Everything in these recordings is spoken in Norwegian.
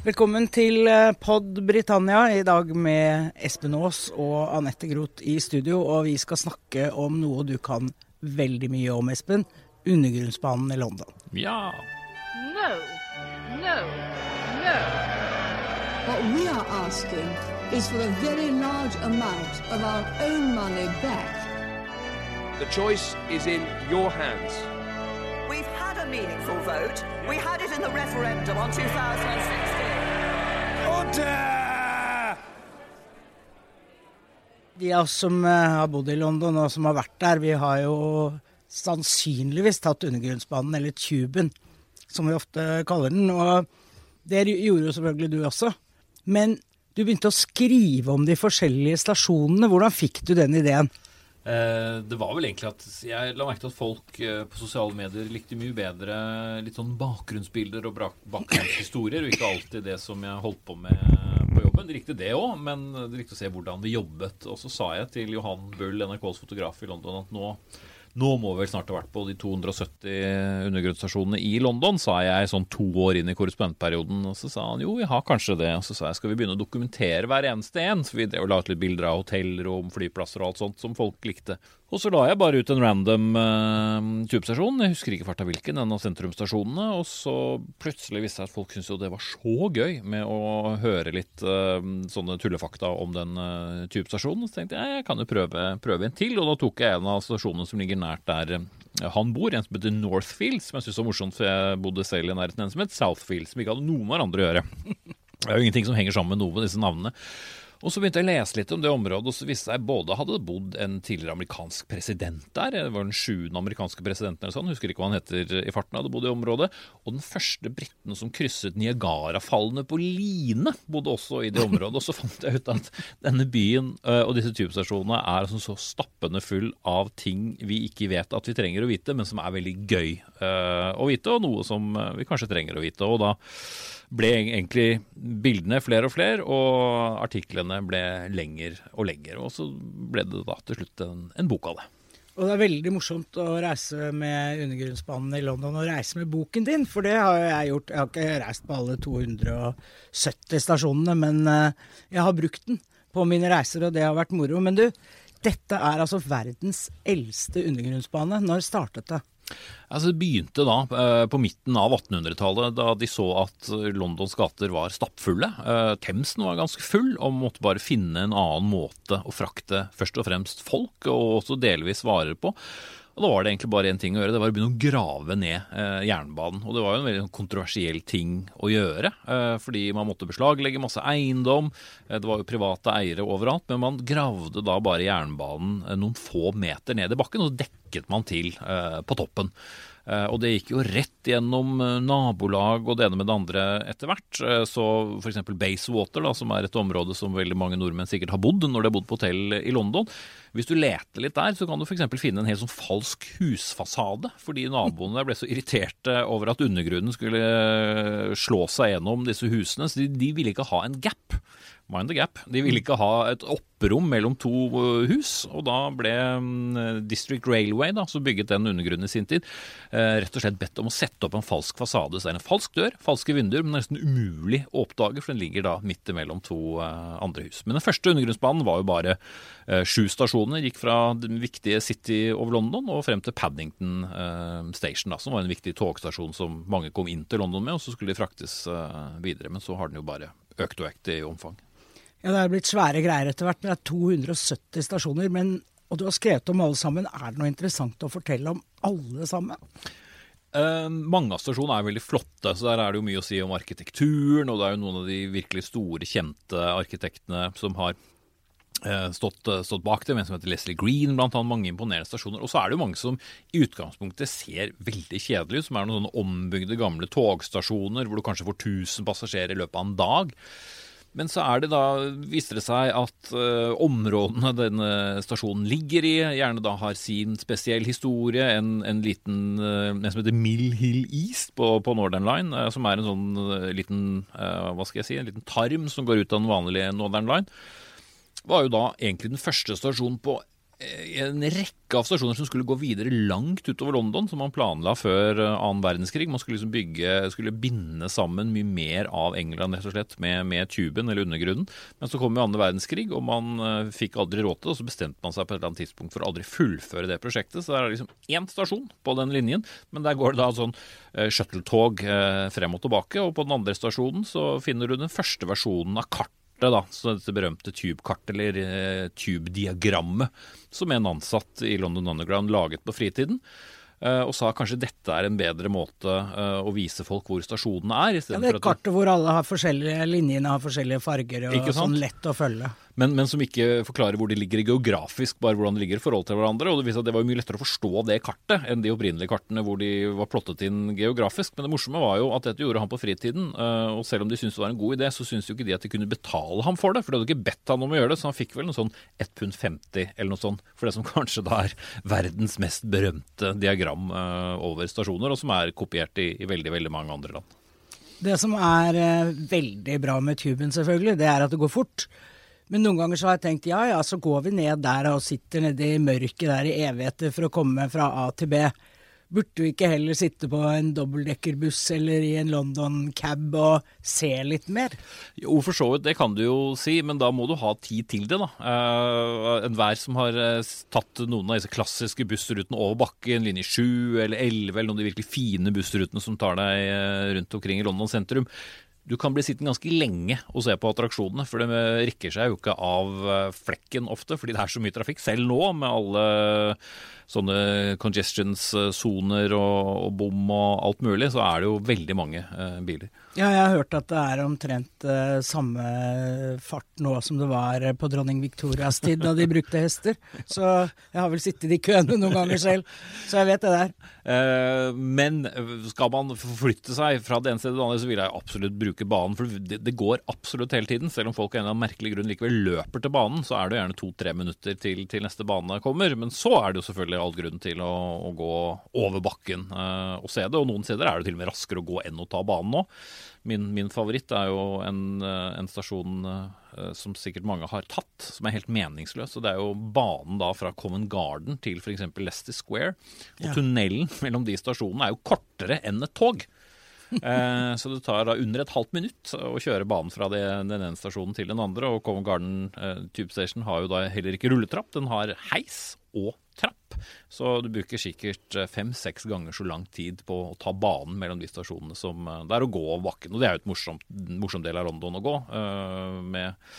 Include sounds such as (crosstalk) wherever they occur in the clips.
Velkommen til eh, Pod Britannia, i dag med Espen Aas og Anette Groth i studio. Og vi skal snakke om noe du kan veldig mye om, Espen. Undergrunnsbanen i London. Ja. No, no, no. What we are asking is for a very large amount of our own money back. The choice is in your hands. We've had a meaningful vote. We had it in the referendum on 2016. De av oss som eh, har bodd i London og som har vært der, vi har jo sannsynligvis tatt undergrunnsbanen, eller tuben, som vi ofte kaller den. Og det gjorde jo selvfølgelig du også. Men du begynte å skrive om de forskjellige stasjonene. Hvordan fikk du den ideen? Eh, det var vel egentlig at jeg la merke til at folk eh, på sosiale medier likte mye bedre litt sånn bakgrunnsbilder og bakgrunnshistorier, og ikke alltid det som jeg holdt på med på jobben. De likte det òg, men de likte å se hvordan vi jobbet. Og så sa jeg til Johan Bull, NRKs fotograf i London, at nå nå må vel snart ha vært på de 270 undergrunnsstasjonene i London, sa jeg sånn to år inn i korrespondentperioden. Og så sa han jo, vi har kanskje det. Og så sa jeg skal vi begynne å dokumentere hver eneste en? Så vi drev la ut litt bilder av hotellrom, flyplasser og alt sånt som folk likte. Og så la jeg bare ut en random uh, tubestasjon, jeg husker ikke farta hvilken, en av sentrumsstasjonene. Og så plutselig viste det seg at folk syntes jo det var så gøy med å høre litt uh, sånne tullefakta om den uh, tubestasjonen. Så tenkte jeg jeg kan jo prøve, prøve, en til, og da tok jeg en av stasjonene som ligger nært der han bor, en som heter Northfield, som jeg syntes var morsomt, for jeg bodde selv i nærheten av en som het Southfield, som ikke hadde noe med hverandre å gjøre. (laughs) Det er jo ingenting som henger sammen med noe med disse navnene. Og så begynte jeg å lese litt om det området, og så viste seg både hadde bodd en tidligere amerikansk president der, det var den sjuende amerikanske presidenten eller sånn, husker ikke hva han heter i farten, hadde bodd i området, og den første briten som krysset Niagarafallene på line, bodde også i det området. Og så fant jeg ut at denne byen og disse tubestasjonene er altså så stappende full av ting vi ikke vet at vi trenger å vite, men som er veldig gøy å vite, og noe som vi kanskje trenger å vite. og da ble egentlig bildene flere og flere, og artiklene ble lengre og lengre, Og så ble det da til slutt en, en bok av det. Og det er veldig morsomt å reise med undergrunnsbanen i London og reise med boken din, for det har jeg gjort. Jeg har ikke reist på alle 270 stasjonene, men eh, jeg har brukt den på mine reiser, og det har vært moro. Men du, dette er altså verdens eldste undergrunnsbane. Når startet det? Altså, det begynte da eh, på midten av 1800-tallet, da de så at Londons gater var stappfulle. Eh, Themsen var ganske full, og måtte bare finne en annen måte å frakte først og fremst folk, og også delvis varer på. Og Da var det egentlig bare én ting å gjøre, det var å begynne å grave ned eh, jernbanen. Og det var jo en veldig sånn kontroversiell ting å gjøre, eh, fordi man måtte beslaglegge masse eiendom. Eh, det var jo private eiere overalt, men man gravde da bare jernbanen noen få meter ned i bakken, og så dekket man til på toppen. Eh, og det gikk jo rett gjennom nabolag og det ene med det andre etter hvert. Så f.eks. Basewater, da, som er et område som veldig mange nordmenn sikkert har bodd når de har bodd på hotell i London. Hvis du leter litt der, så kan du f.eks. finne en helt sånn falsk husfasade. Fordi naboene ble så irriterte over at undergrunnen skulle slå seg gjennom disse husene. Så de, de ville ikke ha en gap. Mind the gap. De ville ikke ha et opprom mellom to hus, og da ble District Railway, da, som bygget den undergrunnen i sin tid, rett og slett bedt om å sette opp en falsk fasade. Så det er en falsk dør, falske vinduer, men nesten umulig å oppdage, for den ligger da midt mellom to andre hus. Men den første undergrunnsbanen var jo bare sju stasjoner. Gikk fra den viktige City of London og frem til Paddington Station, da, som var en viktig togstasjon som mange kom inn til London med, og så skulle de fraktes videre. Men så har den jo bare økt og økt i omfang. Ja, Det er blitt svære greier etter hvert. Det er 270 stasjoner. Men, og du har skrevet om alle sammen. Er det noe interessant å fortelle om alle sammen? Eh, mange av stasjonene er veldig flotte, så der er det jo mye å si om arkitekturen. Og det er jo noen av de virkelig store, kjente arkitektene som har eh, stått, uh, stått, bak det. En som heter Leslie Green, blant annet. Mange imponerende stasjoner. Og så er det jo mange som i utgangspunktet ser veldig kjedelige ut. Som er noen sånne ombygde gamle togstasjoner hvor du kanskje får 1000 passasjerer i løpet av en dag. Men så er det da, viser det seg at uh, områdene denne stasjonen ligger i, gjerne da har sin spesiell historie. En, en liten uh, en som heter Mill Hill East på, på Northern Line, uh, som er en sånn liten hva skal jeg si, en liten tarm som går ut av den vanlige Northern Line. Var jo da egentlig den første stasjonen på en rekke av stasjoner som skulle gå videre langt utover London, som man planla før eh, annen verdenskrig. Man skulle liksom bygge, skulle binde sammen mye mer av England rett og slett med, med tuben eller undergrunnen. Men så kom jo annen verdenskrig, og man eh, fikk aldri råd til det. Og så bestemte man seg på et eller annet tidspunkt for å aldri fullføre det prosjektet. Så det er liksom én stasjon på den linjen, men der går det da sånn eh, shuttle-tog eh, frem og tilbake. Og på den andre stasjonen så finner du den første versjonen av kartet da, så dette berømte tube-kartet, eller eh, tube-diagrammet, som en ansatt i London Underground laget på fritiden. eh, og sa kanskje dette er en bedre måte eh, å vise folk hvor stasjonene er. Ja, det er kartet hvor alle har forskjellige linjene har forskjellige farger og sånn lett å følge. Men, men som ikke forklarer hvor de ligger geografisk, bare hvordan de ligger i forhold til hverandre. Og det viser at det var mye lettere å forstå det kartet enn de opprinnelige kartene hvor de var plottet inn geografisk. Men det morsomme var jo at dette gjorde han på fritiden, eh, og selv om de syntes det var en god idé, så syntes jo ikke de at de kunne betale ham for det, for de hadde ikke bedt han om å gjøre det, så han fikk vel noe sånn 1 pund 50 eller noe sånt, for det som (laughs) kanskje da er verdens mest berømte diagram eh, over stasjoner, og som er kopiert i, i veldig, veldig mange andre land. Det som er eh, veldig bra med tuben, selvfølgelig, det er at det går fort. Men noen ganger så har jeg tenkt ja ja, så går vi ned der og sitter nede i mørket der i evigheter for å komme fra A til B. Burde vi ikke heller sitte på en dobbeltdekkerbuss eller i en London cab og se litt mer? Jo, for så vidt, det kan du jo si, men da må du ha tid til det, da. Uh, Enhver som har eh, tatt noen av disse klassiske bussrutene over bakken, linje 7 eller 11, eller noen av de virkelig fine bussrutene som tar deg eh, rundt omkring i London sentrum, du kan bli sittende ganske lenge og se på attraksjonene, for det rikker seg jo ikke av eh, flekken ofte, fordi det er så mye trafikk. Selv nå, med alle sånne congestions-soner og, og bom og alt mulig, så er det jo veldig mange eh, biler. Ja, jeg har hørt at det er omtrent uh, samme fart nå som det var eh, på dronning Victorias tid da de brukte hester. Så jeg har vel sittet i køene noen ganger selv, så jeg vet det der. Uh, men skal man forflytte seg fra det ene stedet til det andre, så vil jeg absolutt bruke banen. For det, det går absolutt hele tiden. Selv om folk av en eller annen merkelig grunn likevel løper til banen, så er det gjerne to-tre minutter til, til neste bane kommer. Men så er det jo selvfølgelig all grunn til å, å gå over bakken uh, og se det. Og noen steder er det til og med raskere å gå enn å ta banen nå. Min, min favoritt er jo en, eh, en stasjon eh, som sikkert mange har tatt, som er helt meningsløs. Og det er jo banen da fra Common Garden til f.eks. Leicester Square. Og Ja. tunnelen (laughs) mellom de stasjonene er jo kortere enn et tog. (laughs) Eh, så det tar da under et halvt minutt å kjøre banen fra det, den ene stasjonen til den andre. Og Covent Garden eh, Tube Station har jo da heller ikke rulletrapp, den har heis og trapp. Så du bruker sikkert eh, fem-seks ganger så lang tid på å ta banen mellom de stasjonene som eh, det er å gå over bakken. Og det er jo et morsomt, morsom del av London å gå. eh, med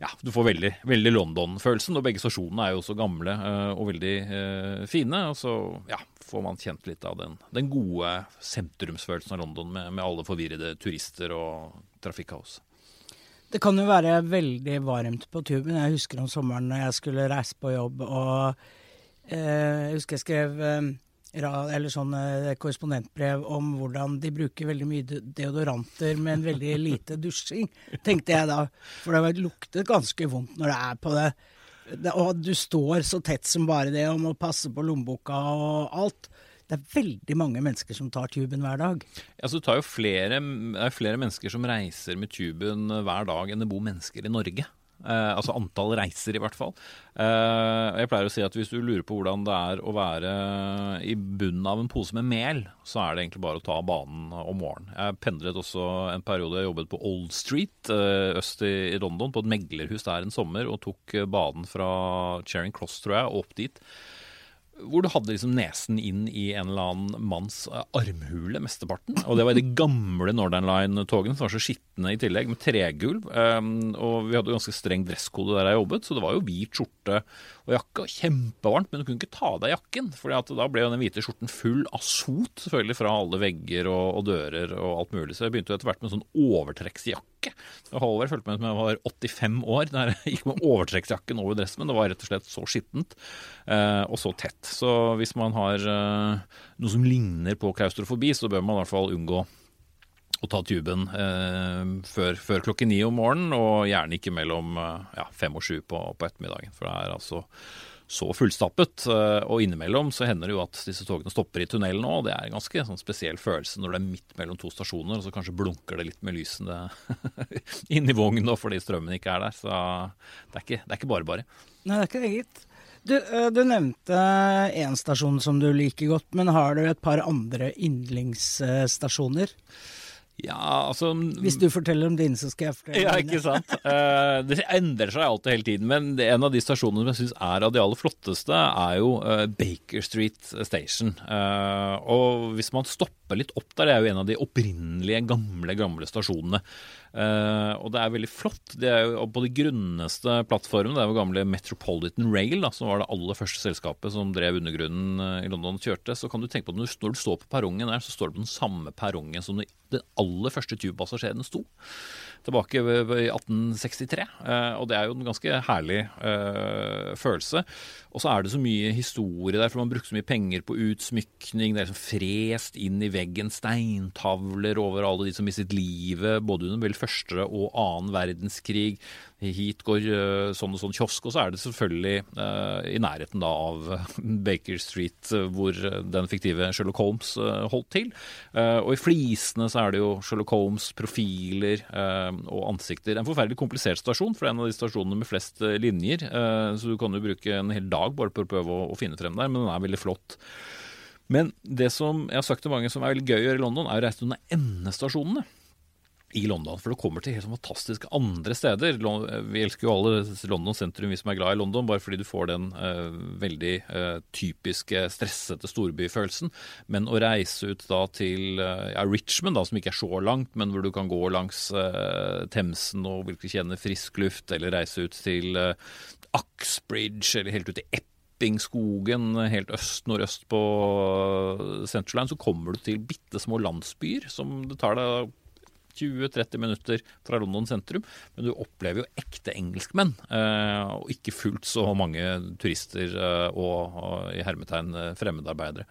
ja, du får veldig, veldig London-følelsen, og begge stasjonene er jo også gamle eh, og veldig eh, fine. Og så ja, får man kjent litt av den, den gode sentrumsfølelsen av London med, med alle forvirrede turister og trafikkaos. Det kan jo være veldig varmt på tuben. Jeg husker om sommeren når jeg skulle reise på jobb og jeg husker jeg skrev eh, eller sånn eh, korrespondentbrev om hvordan de bruker veldig mye deodoranter deodoranter, men veldig lite dusjing, tenkte jeg da. For det lukter ganske vondt når det er på det. Og du står så tett som bare det og må passe på lommeboka og alt. Det er veldig mange mennesker som tar tuben hver dag. Altså, det, flere, det er flere mennesker som reiser med tuben hver dag enn det bor mennesker i Norge. Eh, altså antall reiser, i hvert fall. Eh, jeg pleier å si at hvis du lurer på hvordan det er å være i bunnen av en pose med mel, så er det egentlig bare å ta banen om morgenen. Jeg pendlet også en periode, jeg jobbet på Old Street eh, øst i, i London, på et meglerhus der en sommer, og tok banen fra Charing Cross, tror jeg, opp dit hvor du hadde liksom nesen inn i en eller annen manns eh, armhule mesteparten. Og det var i de gamle Northern Line-togene som var så skitne i tillegg, med tregulv. Um, og vi hadde jo ganske streng dresskode der jeg jobbet, så det var jo hvit skjorte og jakke. og Kjempevarmt, men du kunne ikke ta av deg jakken, for da ble jo den hvite skjorten full av sot, selvfølgelig fra alle vegger og, og dører og alt mulig. Så jeg begynte jo etter hvert med en sånn overtrekksjakke. Og Halvard følte meg som jeg var 85 år da jeg gikk med overtrekksjakken over dressen, men det var rett og slett så skittent eh, og så tett. Så hvis man har eh, noe som ligner på klaustrofobi, så bør man i hvert fall unngå å ta tuben eh, før, før klokken ni om morgenen, og gjerne ikke mellom ja, fem og sju på, på ettermiddagen. For det er altså så fullstappet. eh, Og innimellom så hender det jo at disse togene stopper i tunnelen òg. Det er en ganske sånn spesiell følelse når det er midt mellom to stasjoner, og så kanskje blunker det litt med lysene (laughs) inni vognen fordi strømmen ikke er der. Så det er ikke, det er ikke bare bare. Nei, det er ikke det, gitt. Du, eh, du nevnte én stasjon som du liker godt, men har du et par andre yndlingsstasjoner? Ja, altså Hvis du forteller om din, så skal jeg fortelle Ja, ikke sant. (laughs) Eh, det endrer seg alltid hele tiden, men en av de stasjonene som jeg syns er av de aller flotteste, er jo eh, Baker Street Station. Eh, og hvis man stopper litt opp der, det er jo en av de opprinnelige, gamle, gamle stasjonene. Og det er veldig flott. Det er jo på de grunneste plattformene. Det er jo gamle Metropolitan Rail, da, som var det aller første selskapet som drev undergrunnen i London og kjørte. Så kan du tenke på at når du, står på perrongen der, så står du på den samme perrongen som den den aller første tubepassasjeren sto tilbake ved 1863. Eh, og det er jo en ganske herlig eh, følelse. Og så er det så mye historie der, for man brukte så mye penger på utsmykning. Det er liksom frest inn i veggen steintavler over alle de som mistet livet både under vel første og annen verdenskrig. Hit går eh, sånn og sånn kiosk, og så er det selvfølgelig eh, i nærheten da av (laughs) Baker Street, eh, hvor den fiktive Sherlock Holmes holdt til. Og i flisene så er det jo Sherlock Holmes, profiler og ansikter. En forferdelig komplisert stasjon, for det er en av de stasjonene med flest linjer. så du kan jo bruke en hel dag bare på å prøve å, finne frem der, men den er veldig flott. Men det som jeg har sagt til mange som er veldig gøy å gjøre i London, er å reise av endestasjonene i London, for du kommer til helt fantastiske andre steder. Vi elsker jo alle London sentrum, vi som er glad i London, bare fordi du får den uh, veldig uh, typiske stressete storbyfølelsen. Men å reise ut da til uh, ja, Richmond, da, som ikke er så langt, men hvor du kan gå langs Themsen og virkelig kjenne frisk luft, eller reise ut til Uxbridge, eller helt ut i Eppingskogen, helt øst-nordøst på Central Line, så kommer du til bitte små landsbyer som det tar deg 20-30 minutter fra London sentrum, men du opplever jo ekte engelskmenn, eh, og ikke fullt så mange turister eh, og, i hermetegn eh, fremmedarbeidere.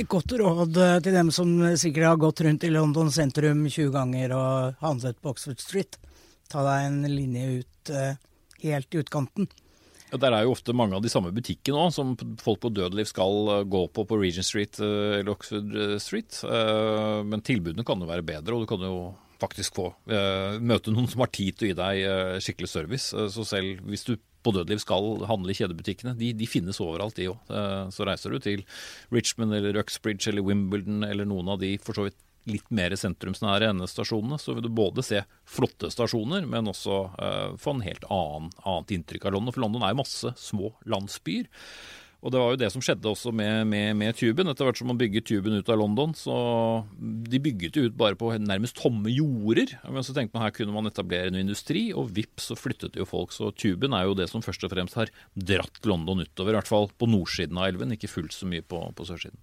Et godt råd til dem som sikkert har gått rundt i London sentrum 20 ganger og handlet på Oxford Street. Ta deg en linje ut helt i utkanten. Ja, Der er jo ofte mange av de samme butikkene òg, som folk på dødeliv skal gå på på Regent Street eller Oxford Street. Men tilbudene kan jo være bedre, og du kan jo faktisk få eh, møte noen som har tid til å gi deg eh, skikkelig service. Eh, Så selv hvis du på dødeliv skal handle i kjedebutikkene, de, de finnes overalt, de òg. Så reiser du til Richmond eller Uxbridge eller Wimbledon eller noen av de for så vidt litt mer sentrumsnære endestasjonene, så vil du både se flotte stasjoner, men også få en helt annen, annet inntrykk av London. For London er jo masse små landsbyer. Og det var jo det som skjedde også med, med, med tuben. Etter hvert som man bygget tuben ut av London, så de bygget jo ut bare på nærmest tomme jorder. Men så tenkte man her kunne man etablere noe industri, og vips så flyttet jo folk. Så tuben er jo det som først og fremst har dratt London utover, i hvert fall på nordsiden av elven, ikke fullt så mye på, på sørsiden.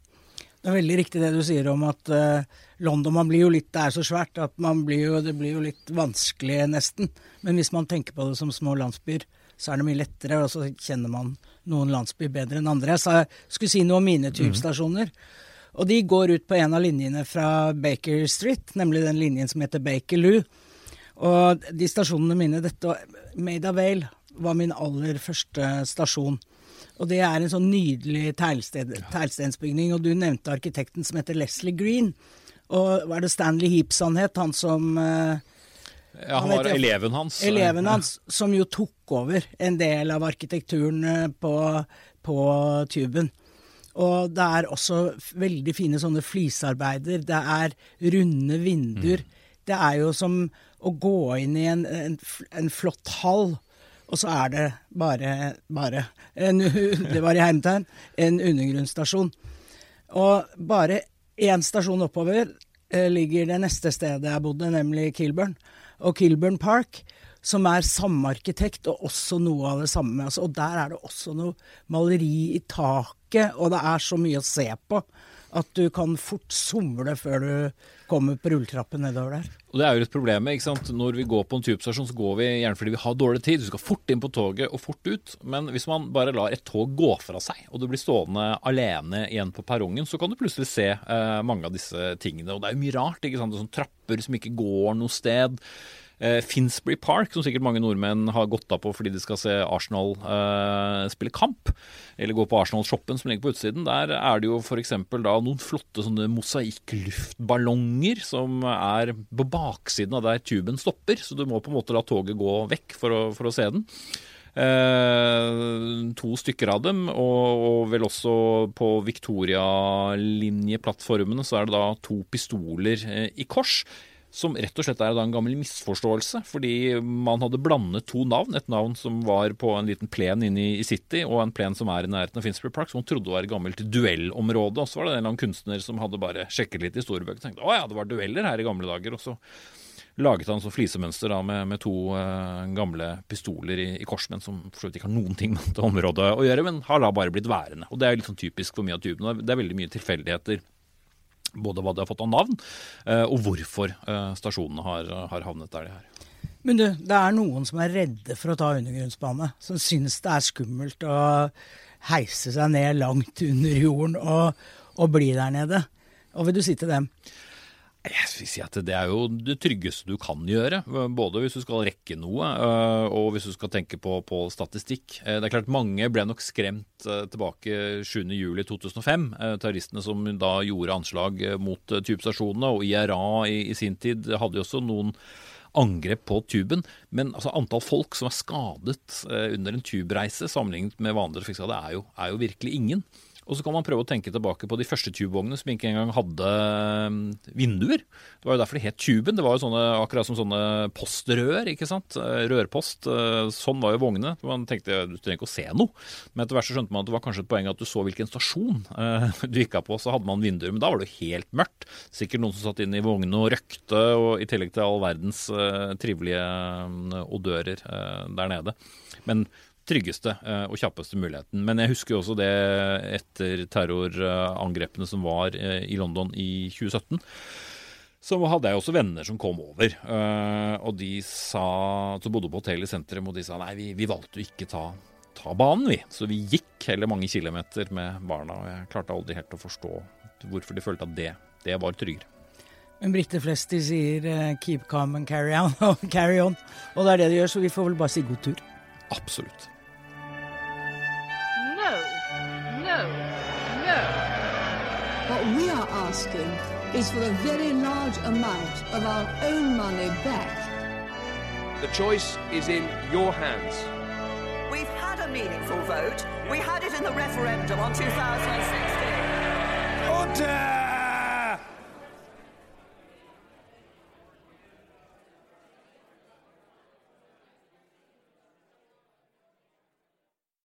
Det er veldig riktig det du sier om at eh, London man blir jo litt, Det er så svært at blir jo, det blir jo litt vanskelig, nesten. Men hvis man tenker på det som små landsbyer, så er det mye lettere, og så kjenner man noen landsbyer bedre enn andre. Jeg sa, skulle si noe om mine tubestasjoner. Og de går ut på en av linjene fra Baker Street, nemlig den linjen som heter Bakerloo. Og de stasjonene mine dette Made of Vale var min aller første stasjon. Og det er en sånn nydelig teglsted, teglstensbygning. Og du nevnte arkitekten som heter Leslie Green. Og hva er det Stanley Heaps han het? Han som eh, Ja, Han han var eleven hans. Eleven hans, som jo tok over en del av arkitekturen eh, på, på tuben. Og det er også veldig fine sånne flisarbeider. Det er runde vinduer. Det er jo som å gå inn i en, en, en flott hall, og så er det bare, bare en, (laughs) Det var i hermetegn. En undergrunnsstasjon. Og bare én stasjon oppover eh, ligger det neste stedet jeg bodde, nemlig Kilburn. Og Kilburn Park, som er samme arkitekt og også noe av det samme. Altså, og der er det også noe maleri i taket, og det er så mye å se på at du kan fort somle før du kommer på rulletrappen nedover der. Og Det er jo et problem. ikke sant? Når vi går på en tubestasjon, så går vi gjerne fordi vi har dårlig tid. Du skal fort inn på toget og fort ut. Men hvis man bare lar et tog gå fra seg, og du blir stående alene igjen på perrongen, så kan du plutselig se eh, mange av disse tingene. Og det er jo mye rart. ikke sant? Det er sånn trapper som ikke går noe sted. Eh, Finsbury Park, som sikkert mange nordmenn har gått av på fordi de skal se Arsenal eh, spille kamp, eller gå på Arsenal-shoppen som ligger på utsiden, der er det jo f.eks. da noen flotte sånne mosaikkluftballonger som er på baksiden av der tuben stopper, så du må på en måte la toget gå vekk for å, for å se den. Eh, to stykker av dem, og, og vel også på Victoria-linjeplattformene så er det da to pistoler eh, i kors. Som rett og slett er en gammel misforståelse, fordi man hadde blandet to navn. Et navn som var på en liten plen inne i City, og en plen som er i nærheten av Finsbury Park, som man trodde var et gammelt duellområde. Og så var det en eller annen kunstner som hadde bare sjekket litt historiebøker og tenkte å ja, det var dueller her i gamle dager. Og så laget han så flisemønster da med, med to uh, gamle pistoler i, i kors, men som for så vidt ikke har noen ting med det området å gjøre, men har da bare blitt værende. Og det er litt sånn typisk for mye av tuben. Det er veldig mye tilfeldigheter. Både hva de har fått av navn, eh, og hvorfor eh, stasjonene har, har havnet der de er. Men du, det er noen som er redde for å ta undergrunnsbane. Som syns det er skummelt å heise seg ned langt under jorden og, og bli der nede. Hva vil du si til dem? Jeg vil si at Det er jo det tryggeste du kan gjøre, både hvis du skal rekke noe øh, og hvis du skal tenke på, på statistikk. Eh, det er klart Mange ble nok skremt øh, tilbake 7.7.2005. Eh, terroristene som da gjorde anslag mot tubestasjonene. Og IRA i, i sin tid hadde jo også noen angrep på tuben. Men altså, antall folk som er skadet under en tubereise sammenlignet med vanlige trafikkskade, er, er jo virkelig ingen. Og så kan man prøve å tenke tilbake på de første tubevognene som ikke engang hadde um, vinduer. Det var jo derfor det het Tuben. Det var jo sånne, akkurat som sånne postrør, ikke sant. Eh, rørpost. Eh, sånn var jo vognene. Man tenkte du trenger ikke å se noe. Men etter hvert så skjønte man at det var kanskje et poeng at du så hvilken stasjon uh, (laughs) du gikk av på. Så hadde man vinduer, men da var det jo helt mørkt. Sikkert noen som satt inne i vognene og røkte, og i tillegg til all verdens trivelige uh, odører der nede. Men tryggeste eh, og kjappeste muligheten. Men jeg husker jo også det etter terrorangrepene som var eh, i London i 2017. Så hadde jeg også venner som kom over. Eh, og de sa, som bodde på hotell i sentrum, og de sa nei, vi, vi valgte å ikke ta, ta, banen, vi. Så vi gikk heller mange kilometer med barna. Og jeg klarte aldri helt å forstå hvorfor de følte at det, det var tryggere. Men briter flest de sier 'keep calm and carry on', (laughs) carry on. Og det er det de gjør, så vi får vel bare si god tur. Absolutt. What we are asking is for a very large amount of our own money back. The choice is in your hands. We've had a meaningful vote. We had it in the referendum on 2016. Order!